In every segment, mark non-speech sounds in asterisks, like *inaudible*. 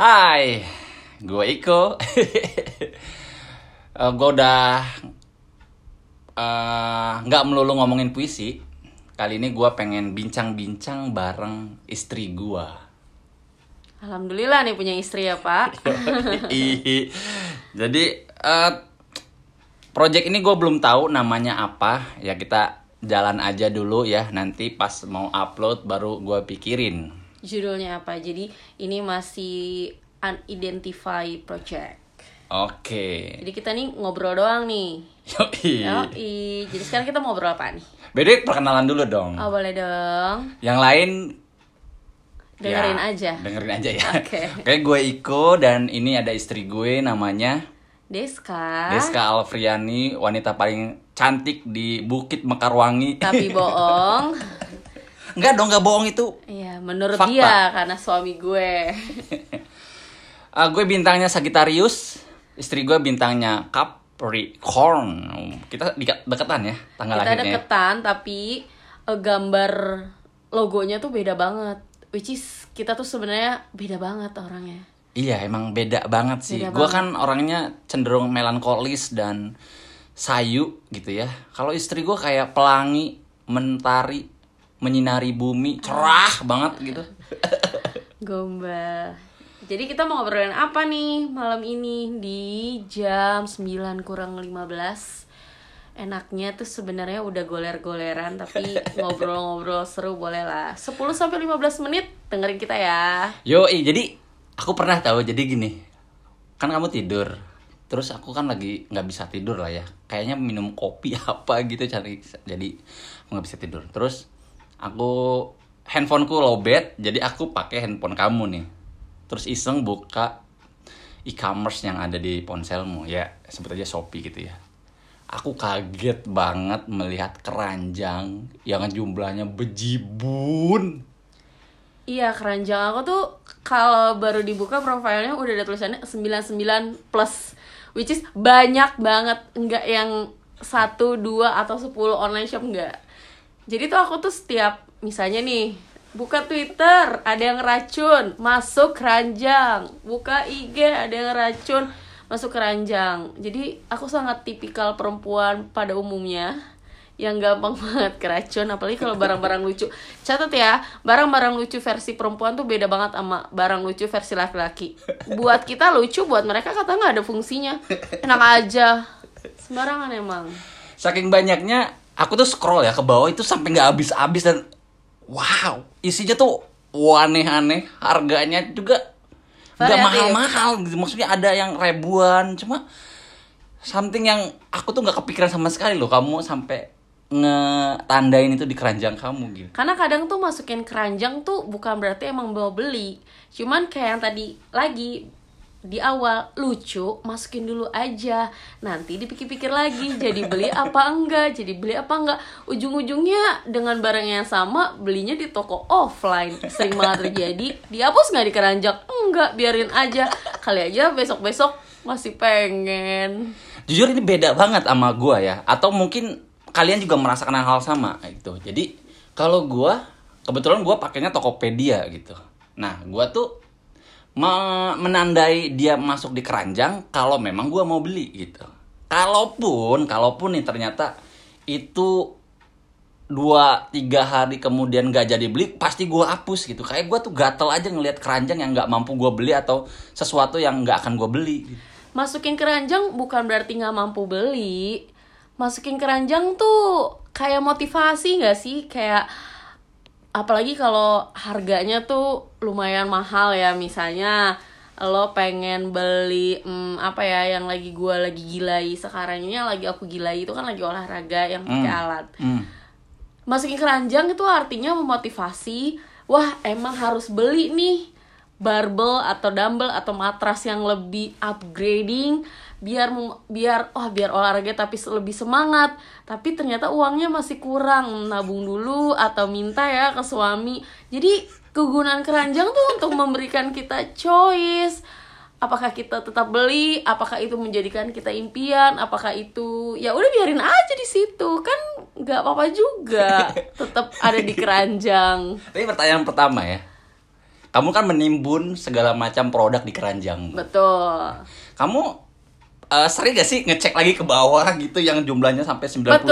Hai, gue Iko. *laughs* Eh, gue udah eh, nggak melulu ngomongin puisi. Kali ini gue pengen bincang-bincang bareng istri gue. Alhamdulillah nih punya istri ya Pak. *laughs* Jadi eh, project ini gue belum tahu namanya apa. Ya kita jalan aja dulu ya. Nanti pas mau upload baru gue pikirin. Judulnya apa? Jadi ini masih unidentified project. Oke. Jadi kita nih ngobrol doang nih. Yoi. Yoi. Jadi sekarang kita mau ngobrol apa nih? Beda perkenalan dulu dong. Oh boleh dong. Yang lain Dengerin ya, aja. Dengerin aja ya. Oke. Oke, gue Iko dan ini ada istri gue namanya Deska. Deska Alfriani, wanita paling cantik di Bukit Mekarwangi. Tapi bohong. *laughs* Enggak dong, enggak bohong itu. Iya, menurut Fakta. dia karena suami gue. *laughs* Ah, gue bintangnya Sagittarius, istri gue bintangnya Capricorn. Kita dekat deketan ya tanggal kita lahirnya. deketan tapi eh, gambar logonya tuh beda banget. Which is kita tuh sebenarnya beda banget orangnya. Iya, emang beda banget sih. Beda Gue banget. kan orangnya cenderung melankolis dan sayu gitu ya. Kalau istri gue kayak pelangi, mentari, menyinari bumi, cerah banget gitu. *laughs* Gombal. Jadi kita mau ngobrolin apa nih malam ini di jam 9 kurang 15 Enaknya tuh sebenarnya udah goler-goleran tapi *laughs* ngobrol-ngobrol seru boleh lah 10 sampai 15 menit dengerin kita ya Yoi, jadi aku pernah tahu jadi gini. Kan kamu tidur. Terus aku kan lagi nggak bisa tidur lah ya. Kayaknya minum kopi *laughs* apa gitu cari. Jadi aku nggak bisa tidur. Terus aku handphoneku lowbat, jadi aku pakai handphone kamu nih. Terus iseng buka e-commerce yang ada di ponselmu ya sebut aja Shopee gitu ya. Aku kaget banget melihat keranjang yang jumlahnya bejibun. Iya keranjang aku tuh kalau baru dibuka profilnya udah ada tulisannya 99 plus Which is banyak banget Nggak yang satu dua atau 10 online shop enggak Jadi tuh aku tuh setiap misalnya nih Buka Twitter, ada yang racun, masuk keranjang. Buka IG, ada yang racun, masuk keranjang. Jadi aku sangat tipikal perempuan pada umumnya yang gampang *laughs* banget keracun apalagi kalau barang-barang lucu. Catat ya barang-barang lucu versi perempuan tuh beda banget sama barang lucu versi laki-laki. Buat kita lucu buat mereka kata nggak ada fungsinya. Enak aja. Sembarangan emang. Saking banyaknya aku tuh scroll ya ke bawah itu sampai nggak habis-habis dan wow isinya tuh aneh-aneh harganya juga nggak mahal-mahal. Gitu maksudnya ada yang ribuan cuma something yang aku tuh nggak kepikiran sama sekali loh kamu sampai ngetandain itu di keranjang kamu gitu. Karena kadang tuh masukin keranjang tuh bukan berarti emang mau beli. Cuman kayak yang tadi lagi di awal lucu masukin dulu aja. Nanti dipikir-pikir lagi jadi beli apa enggak jadi beli apa enggak. Ujung-ujungnya dengan barang yang sama belinya di toko offline. Sering banget terjadi. Dihapus nggak di keranjang enggak biarin aja. Kali aja besok-besok masih pengen. Jujur ini beda banget sama gua ya. Atau mungkin kalian juga merasakan hal sama gitu. Jadi kalau gua kebetulan gua pakainya Tokopedia gitu. Nah gua tuh menandai dia masuk di keranjang kalau memang gua mau beli gitu. Kalaupun kalaupun nih ternyata itu dua tiga hari kemudian gak jadi beli pasti gua hapus gitu. Kayak gua tuh gatel aja ngelihat keranjang yang nggak mampu gua beli atau sesuatu yang nggak akan gua beli gitu. masukin keranjang bukan berarti nggak mampu beli. Masukin keranjang tuh kayak motivasi nggak sih? Kayak apalagi kalau harganya tuh lumayan mahal ya misalnya lo pengen beli hmm, apa ya yang lagi gua lagi gilai sekarang ini yang lagi aku gilai itu kan lagi olahraga yang pakai Hmm. alat Hmm. masukin keranjang itu artinya memotivasi wah emang harus beli nih barbel atau dumbbell atau matras yang lebih upgrading biar biar oh biar olahraga tapi lebih semangat. Tapi ternyata uangnya masih kurang. Nabung dulu atau minta ya ke suami. Jadi kegunaan keranjang tuh untuk memberikan kita choice. Apakah kita tetap beli? Apakah itu menjadikan kita impian? Apakah itu ya udah biarin aja di situ. Kan nggak apa-apa juga *laughs* tetap ada di keranjang. Tapi pertanyaan pertama ya. kamu kan menimbun segala macam produk di keranjang. Betul. Kamu eh, sering gak sih ngecek lagi ke bawah gitu yang jumlahnya sampai 99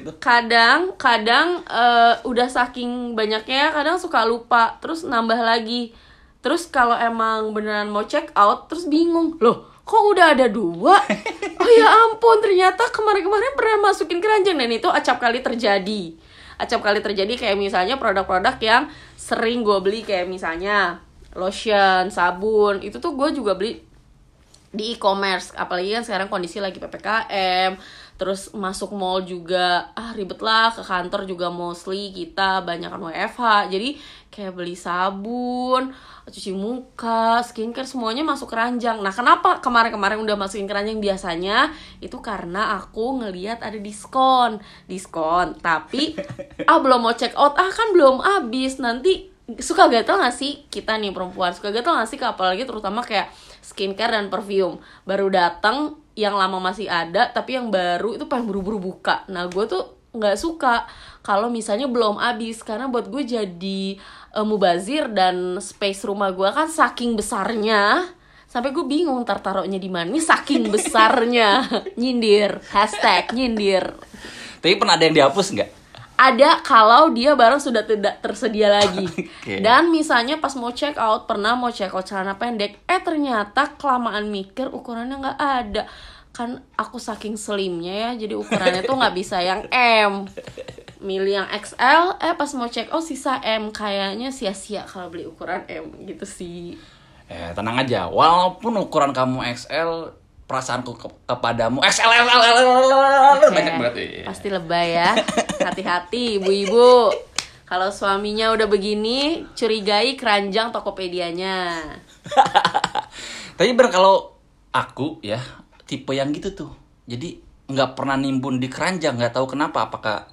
itu? Kadang, kadang eh, udah saking banyaknya, kadang suka lupa, terus nambah lagi. Terus kalau emang beneran mau check out, terus bingung, loh kok udah ada dua? *laughs* Oh ya ampun, ternyata kemarin-kemarin pernah masukin keranjang dan itu acap kali terjadi. Acap kali terjadi kayak misalnya produk-produk yang sering gue beli kayak misalnya lotion, sabun, itu tuh gue juga beli di e-commerce. Apalagi kan sekarang kondisi lagi ppkm terus masuk mall juga ah ribet lah. Ke kantor juga mostly kita banyak kan WFH jadi kayak beli sabun cuci muka skincare semuanya masuk keranjang. Nah kenapa kemarin-kemarin udah masukin keranjang? Biasanya itu karena aku ngeliat ada diskon. Diskon. Tapi ah belum mau check out. Ah kan belum habis. Nanti suka gatel gak sih kita nih perempuan? Suka gatel gak sih apalagi terutama kayak skincare dan perfume. Baru datang yang lama masih ada tapi yang baru itu pengen buru-buru buka. Nah gue tuh nggak suka kalau misalnya belum habis. Karena buat gue jadi uh, mubazir dan space rumah gue kan saking besarnya. Sampai gue bingung ntar taruhnya di mana. Ini saking *laughs* besarnya. Nyindir. Hashtag nyindir. Tapi pernah ada yang dihapus nggak? Ada kalau dia barang sudah tidak tersedia lagi. *laughs* Oke. Dan misalnya pas mau check out, pernah mau check out celana pendek, eh ternyata kelamaan mikir ukurannya nggak ada. Kan aku saking slimnya ya, jadi ukurannya tuh nggak bisa yang M. Milih yang XL, eh pas mau check out sisa M. Kayaknya sia-sia kalau beli ukuran M gitu sih. Eh, tenang aja. Walaupun ukuran kamu XL, perasaanku ke- kepadamu XL, XL, banyak banget. iya. Pasti lebay ya. Hati-hati ibu-ibu. Kalau suaminya udah begini, curigai keranjang Tokopedia-nya. Tapi bener kalau aku ya tipe yang gitu tuh. Jadi nggak pernah nimbun di keranjang, nggak tahu kenapa. Apakah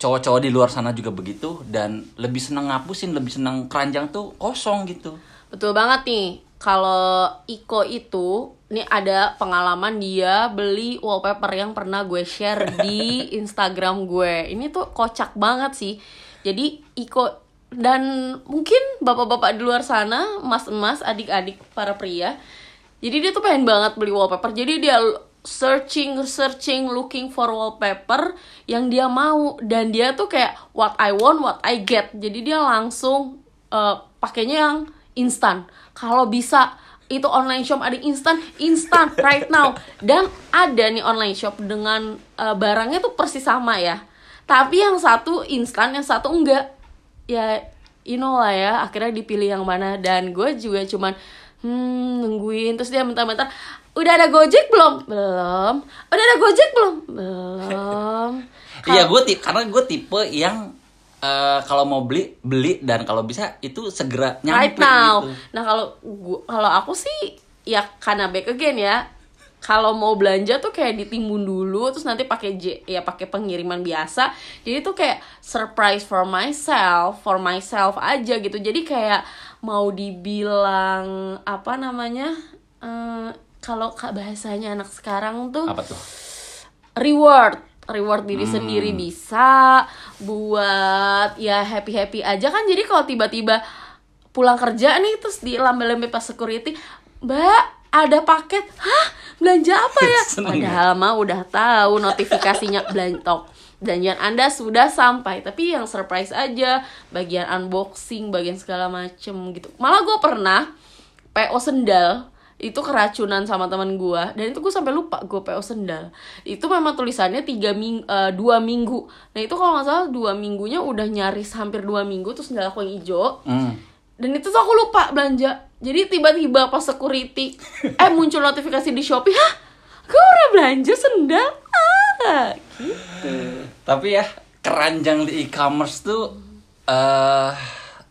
cowok-cowok di luar sana juga begitu dan lebih seneng ngapusin, lebih seneng keranjang tuh kosong gitu. Betul banget nih. Kalau Iko itu, nih ada pengalaman dia beli wallpaper yang pernah gue share di *laughs* Instagram gue. Ini tuh kocak banget sih. Jadi Iko dan mungkin bapak-bapak di luar sana, mas-mas, adik-adik para pria. Jadi dia tuh pengen banget beli wallpaper. Jadi dia searching searching looking for wallpaper yang dia mau dan dia tuh kayak what I want what I get. Jadi dia langsung eh, pakainya yang instan. Kalau bisa itu online shop ada instan, instan right now. Dan ada nih online shop dengan eh, barangnya tuh persis sama ya. Tapi yang satu instan, yang satu enggak. Ya you know lah ya, akhirnya dipilih yang mana dan gue juga cuman hmm nungguin terus dia bentar-bentar udah ada gojek belum belum udah ada gojek belum belum *laughs* Iya, gue karena gue tipe yang eh, kalau mau beli beli dan kalau bisa itu segera nyampe right now. gitu. Nah kalau gua kalau aku sih ya karena back again ya. Kalau mau belanja tuh kayak ditimbun dulu terus nanti pakai J ya pakai pengiriman biasa. Jadi tuh kayak surprise for myself, for myself aja gitu. Jadi kayak mau dibilang apa namanya? eh, kalau bahasanya anak sekarang tuh Apa tuh? reward reward diri Hmm. sendiri bisa buat ya happy happy aja kan. Jadi kalau tiba-tiba pulang kerja nih terus di lambe-lambe pas security mbak ada paket. Hah? Belanja apa ya? *laughs* Seneng padahal mah udah tahu notifikasinya belantok belanjaan anda sudah sampai. Tapi yang surprise aja bagian unboxing bagian segala macem gitu. Malah gue pernah PO sendal itu keracunan sama teman gua. Dan itu gue sampai lupa gue PO sendal. Itu memang tulisannya tiga ming eh, dua minggu. Nah itu kalau nggak salah dua minggunya udah nyaris hampir dua minggu terus sendal aku yang hijau. Hmm. dan itu tuh aku lupa belanja. Jadi tiba-tiba pas security eh muncul notifikasi di shopee hah? Gue udah belanja sendal? Ah gitu. Tapi ya keranjang di e-commerce tuh eh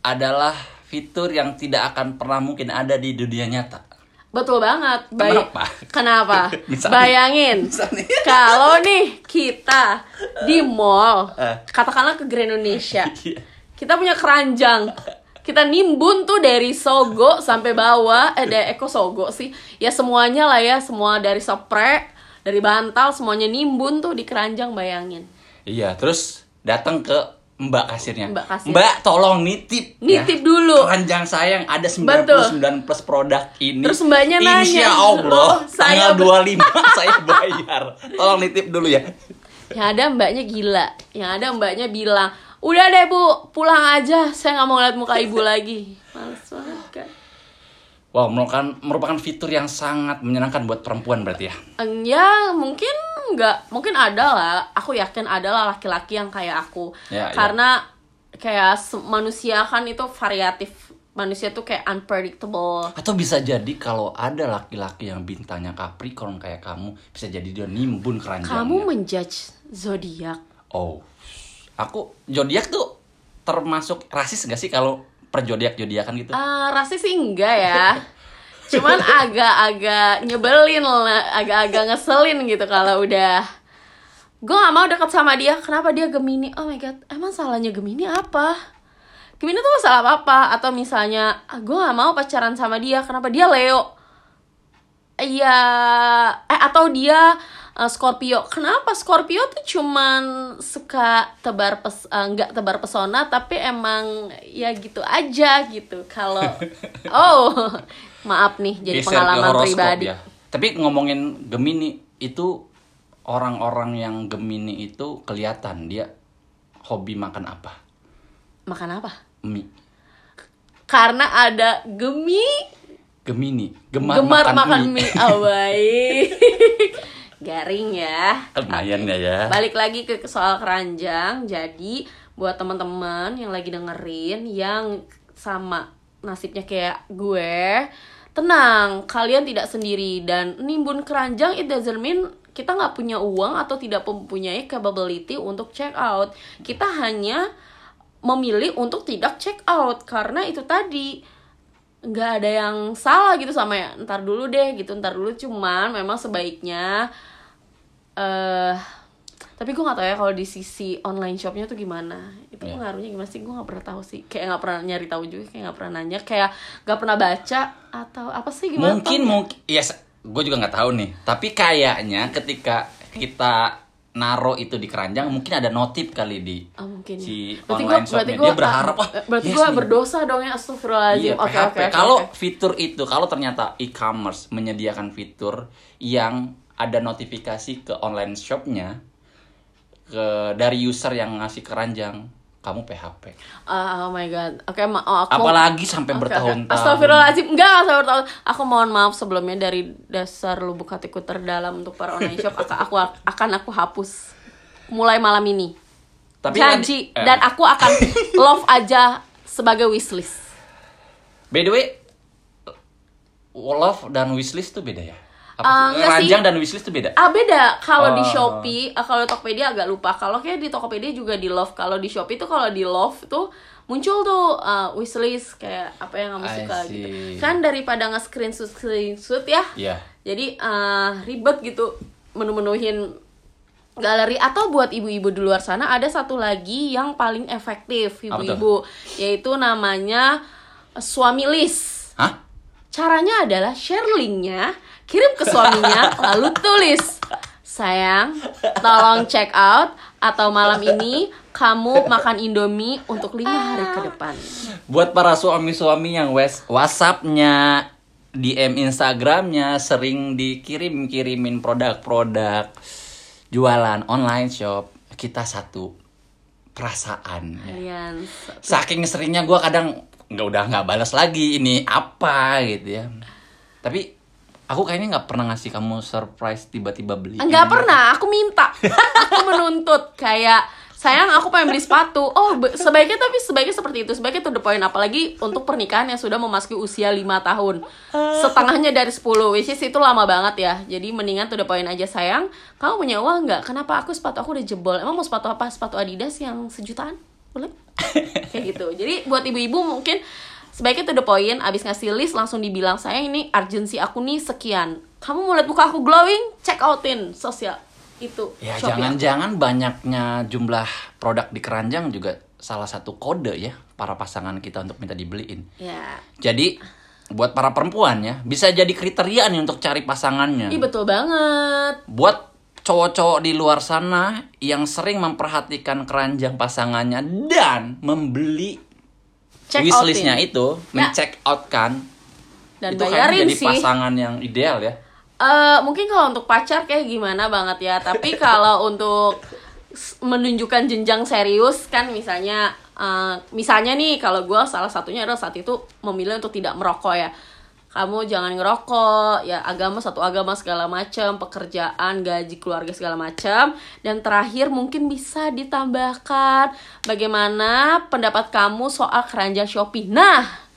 adalah fitur yang tidak akan pernah mungkin ada di dunia nyata. Betul banget. Bay- Kenapa? Kenapa? *laughs* Misalnya- Bayangin. misalnya. *laughs* Kalau nih kita di mall, Eh. katakanlah ke Grand Indonesia. *laughs* Iya. Kita punya keranjang. Kita nimbun tuh dari Sogo sampai bawah, eh dari Eko Sogo sih. Ya semuanya lah ya, semua dari spray, dari bantal semuanya nimbun tuh di keranjang bayangin. Iya, terus datang ke Mbak kasirnya. Mbak kasir. Mbak tolong nitip. ya. Nitip dulu. Keranjang sayang ada Betul. 99 plus produk ini. Terus mbaknya nanya, Insya Allah "Oh, saya tanggal 25 *laughs* saya bayar. Tolong nitip dulu ya. Yang ada mbaknya gila. Yang ada mbaknya bilang, udah deh bu, pulang aja. Saya nggak mau lihat muka ibu *laughs* lagi. Males banget kan. Wow, merupakan merupakan fitur yang sangat menyenangkan buat perempuan berarti ya. Ya mungkin nggak, mungkin ada lah. Aku yakin ada lah laki-laki yang kayak aku. Ya, ya. Karena kayak se- manusia kan itu variatif. Manusia tuh kayak unpredictable. Atau bisa jadi kalau ada laki-laki yang bintangnya Capricorn kayak kamu, bisa jadi dia nimbun keranjangnya. Kamu menjudge zodiak. Oh, aku zodiak tuh termasuk rasis gak sih kalau per zodiak zodiakan gitu? Eh, rasis sih enggak ya. *laughs* Cuman agak-agak nyebelin lah, agak-agak ngeselin gitu kalau udah gue gak mau deket sama dia. Kenapa dia Gemini? Oh my god, emang salahnya Gemini apa? Gemini tuh salah apa? Atau misalnya gue gak mau pacaran sama dia. Kenapa dia Leo? Iya, eh atau dia eh, Scorpio. Kenapa Scorpio tuh cuman suka tebar pes eh, nggak tebar pesona tapi emang ya gitu aja gitu. Kalau *laughs* oh, maaf nih jadi ke pengalaman pribadi. ya. Tapi ngomongin Gemini itu orang-orang yang Gemini itu kelihatan dia hobi makan apa? Makan apa? Mie. Karena ada Gemi Gemini, gemar, gemar makan, makan, mie. mie. Oh, baik. *laughs* Garing ya. Lumayan ya ya. Balik lagi ke soal keranjang. Jadi buat teman-teman yang lagi dengerin yang sama nasibnya kayak gue, tenang, kalian tidak sendiri. Dan nimbun keranjang it doesn't mean kita nggak punya uang atau tidak mempunyai capability untuk check out. Kita hanya memilih untuk tidak check out karena itu tadi nggak ada yang salah gitu sama ya. Ntar dulu deh gitu ntar dulu. Cuman memang sebaiknya eh tapi gue nggak tahu ya kalau di sisi online shopnya tuh gimana itu Iya. pengaruhnya gimana sih gue nggak pernah tahu sih kayak nggak pernah nyari tahu juga kayak nggak pernah nanya kayak nggak pernah baca atau apa sih gimana mungkin Tau mungkin ya gue juga nggak tahu nih tapi kayaknya ketika kita naro itu di keranjang mungkin ada notif kali di Oh, mungkin ya. si berarti online berarti shopnya. gue dia berharap oh berarti yes gue berdosa dong ya astagfirullahaladzim Iya, oke PHP. oke oke, Kalau oke. fitur itu, kalau ternyata e-commerce menyediakan fitur yang ada notifikasi ke online shopnya ke dari user yang ngasih keranjang, kamu PHP. Ah, oh my god oke ma- oh, aku Apalagi sampai oke. bertahun-tahun. Astagfirullahaladzim Enggak, enggak sampai bertahun Aku mohon maaf sebelumnya dari dasar lubuk hatiku terdalam Untuk para online shop Akan aku, akan aku hapus Mulai malam ini Tapi Janji eh, Dan aku akan *laughs* love aja sebagai wishlist By the way, love dan wishlist tuh beda ya? Apa sih? sih. Ranjang dan wishlist tuh beda? Ah beda kalau di Oh. Shopee, ah, kalau di Tokopedia agak lupa. Kalau kayak di Tokopedia juga di Love. Kalau di Shopee tuh kalau di Love tuh muncul tuh uh, wishlist kayak apa yang kamu suka gitu. Kan daripada nge-screenshot screenshot ya. Iya. Jadi uh, ribet gitu menu-menuhin galeri atau buat ibu-ibu di luar sana ada satu lagi yang paling efektif ibu-ibu yaitu namanya uh, suami list. Hah? Caranya adalah share linknya, kirim ke suaminya, lalu tulis, sayang, tolong check out atau malam ini kamu makan indomie untuk lima hari ke depan. Buat para suami-suami yang wes WhatsApp-nya, DM Instagramnya sering dikirim-kirimin produk-produk jualan online shop, kita satu perasaan. Kalian Saking seringnya gue kadang nggak udah nggak balas lagi ini apa gitu ya. Tapi aku kayaknya nggak pernah ngasih kamu surprise tiba-tiba beli. Enggak ini. pernah, aku minta. *laughs* Aku menuntut kayak sayang aku pengen beli sepatu. Oh, sebaiknya tapi sebaiknya seperti itu. Sebaiknya to the point apalagi untuk pernikahan yang sudah memasuki usia 5 tahun. Setengahnya dari 10, which is itu lama banget ya. Jadi mendingan to the point aja sayang. Kamu punya uang nggak? Kenapa aku sepatu aku udah jebol? Emang mau sepatu apa? Sepatu Adidas yang sejutaan? Boleh? *laughs* Kayak gitu. Jadi buat ibu-ibu mungkin sebaiknya to the point abis ngasih list langsung dibilang saya ini urgency aku nih sekian. Kamu mau lihat muka aku glowing? Check outin sosial. Itu Ya jangan-jangan banyaknya jumlah produk di keranjang juga salah satu kode ya para pasangan kita untuk minta dibeliin. ya. Jadi buat para perempuan ya bisa jadi kriteria nih untuk cari pasangannya. Ih betul banget. Buat cowok-cowok di luar sana yang sering memperhatikan keranjang pasangannya dan membeli Check wishlistnya itu, Ya. men-check out kan, Dan itu bayarin jadi sih. pasangan yang ideal ya. Eh, mungkin kalau untuk pacar kayak gimana banget ya tapi *laughs* kalau untuk menunjukkan jenjang serius kan misalnya eh, misalnya nih kalau gue salah satunya adalah saat itu memilih untuk tidak merokok ya kamu jangan ngerokok. Ya agama satu agama segala macam pekerjaan gaji keluarga segala macam dan terakhir mungkin bisa ditambahkan bagaimana pendapat kamu soal keranjang shopee. Nah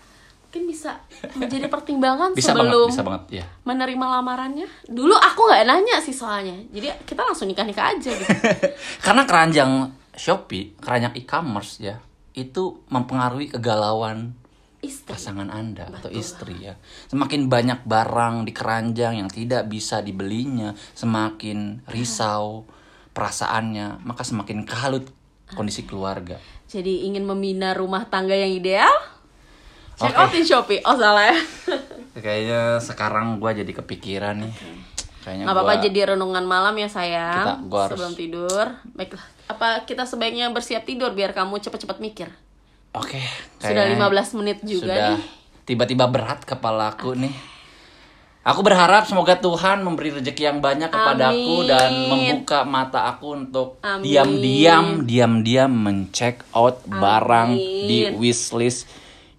mungkin bisa menjadi pertimbangan Bisa sebelum banget, bisa banget ya. menerima lamarannya. Dulu aku nggak nanya sih soalnya. Jadi kita langsung nikah nikah aja gitu. *laughs* Karena keranjang Shopee, keranjang e-commerce ya, itu mempengaruhi kegalauan istri. Pasangan Anda atau istri ya. Semakin banyak barang di keranjang yang tidak bisa dibelinya, semakin risau perasaannya, maka semakin kalut kondisi keluarga. jadi ingin membina rumah tangga yang ideal? Check Oke. out di shopee. Oh salah ya. *laughs* Kayaknya sekarang gua jadi kepikiran nih. Kayaknya nggak apa-apa jadi renungan malam ya sayang. Kita- gua harus- sebelum tidur. Baiklah. Apa kita sebaiknya bersiap tidur biar kamu cepat-cepat mikir Oke. sudah kayaknya 15 menit juga sudah nih tiba-tiba berat kepalaku nih. Aku berharap semoga Tuhan memberi rezeki yang banyak kepadaku Amin. dan membuka mata aku untuk Amin. diam-diam, diam-diam mencek out barang di Amin. wishlist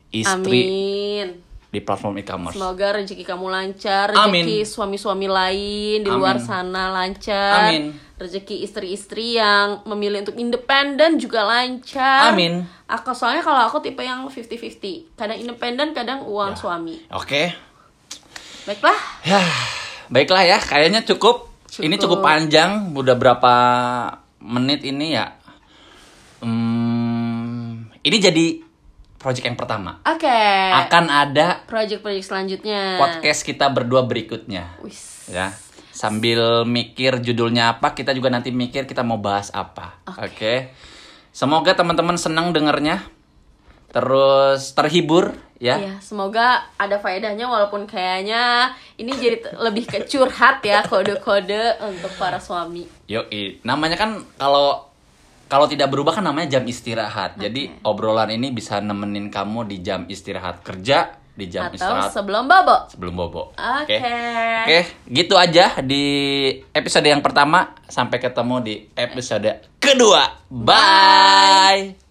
istri amin di platform e-commerce. Semoga rezeki kamu lancar, Amin. rezeki suami-suami lain di luar Amin. sana lancar. Amin. Rezeki istri-istri yang memilih untuk independen juga lancar. Amin. Aku soalnya kalau aku tipe yang 50-50. Kadang independen, kadang uang Ya. suami. Oke. Baiklah. Ya, baiklah ya, kayaknya cukup. Cukup. Ini cukup panjang, udah berapa menit ini ya? Hmm, ini jadi project yang pertama. Oke. Akan ada Project-project selanjutnya. podcast kita berdua berikutnya, Wis. ya. Sambil mikir judulnya apa, kita juga nanti mikir kita mau bahas apa. Oke. Semoga teman-teman senang dengernya. Terus terhibur ya. Iya, semoga ada faedahnya walaupun kayaknya ini jadi lebih ke curhat ya kode-kode untuk para suami. Yoi, namanya kan kalau kalau tidak berubah kan namanya jam istirahat. Jadi obrolan ini bisa nemenin kamu di jam istirahat kerja, di jam Atau istirahat sebelum bobo. sebelum bobo. Oke. Oke, gitu aja di episode yang pertama. Sampai ketemu di episode kedua. Bye.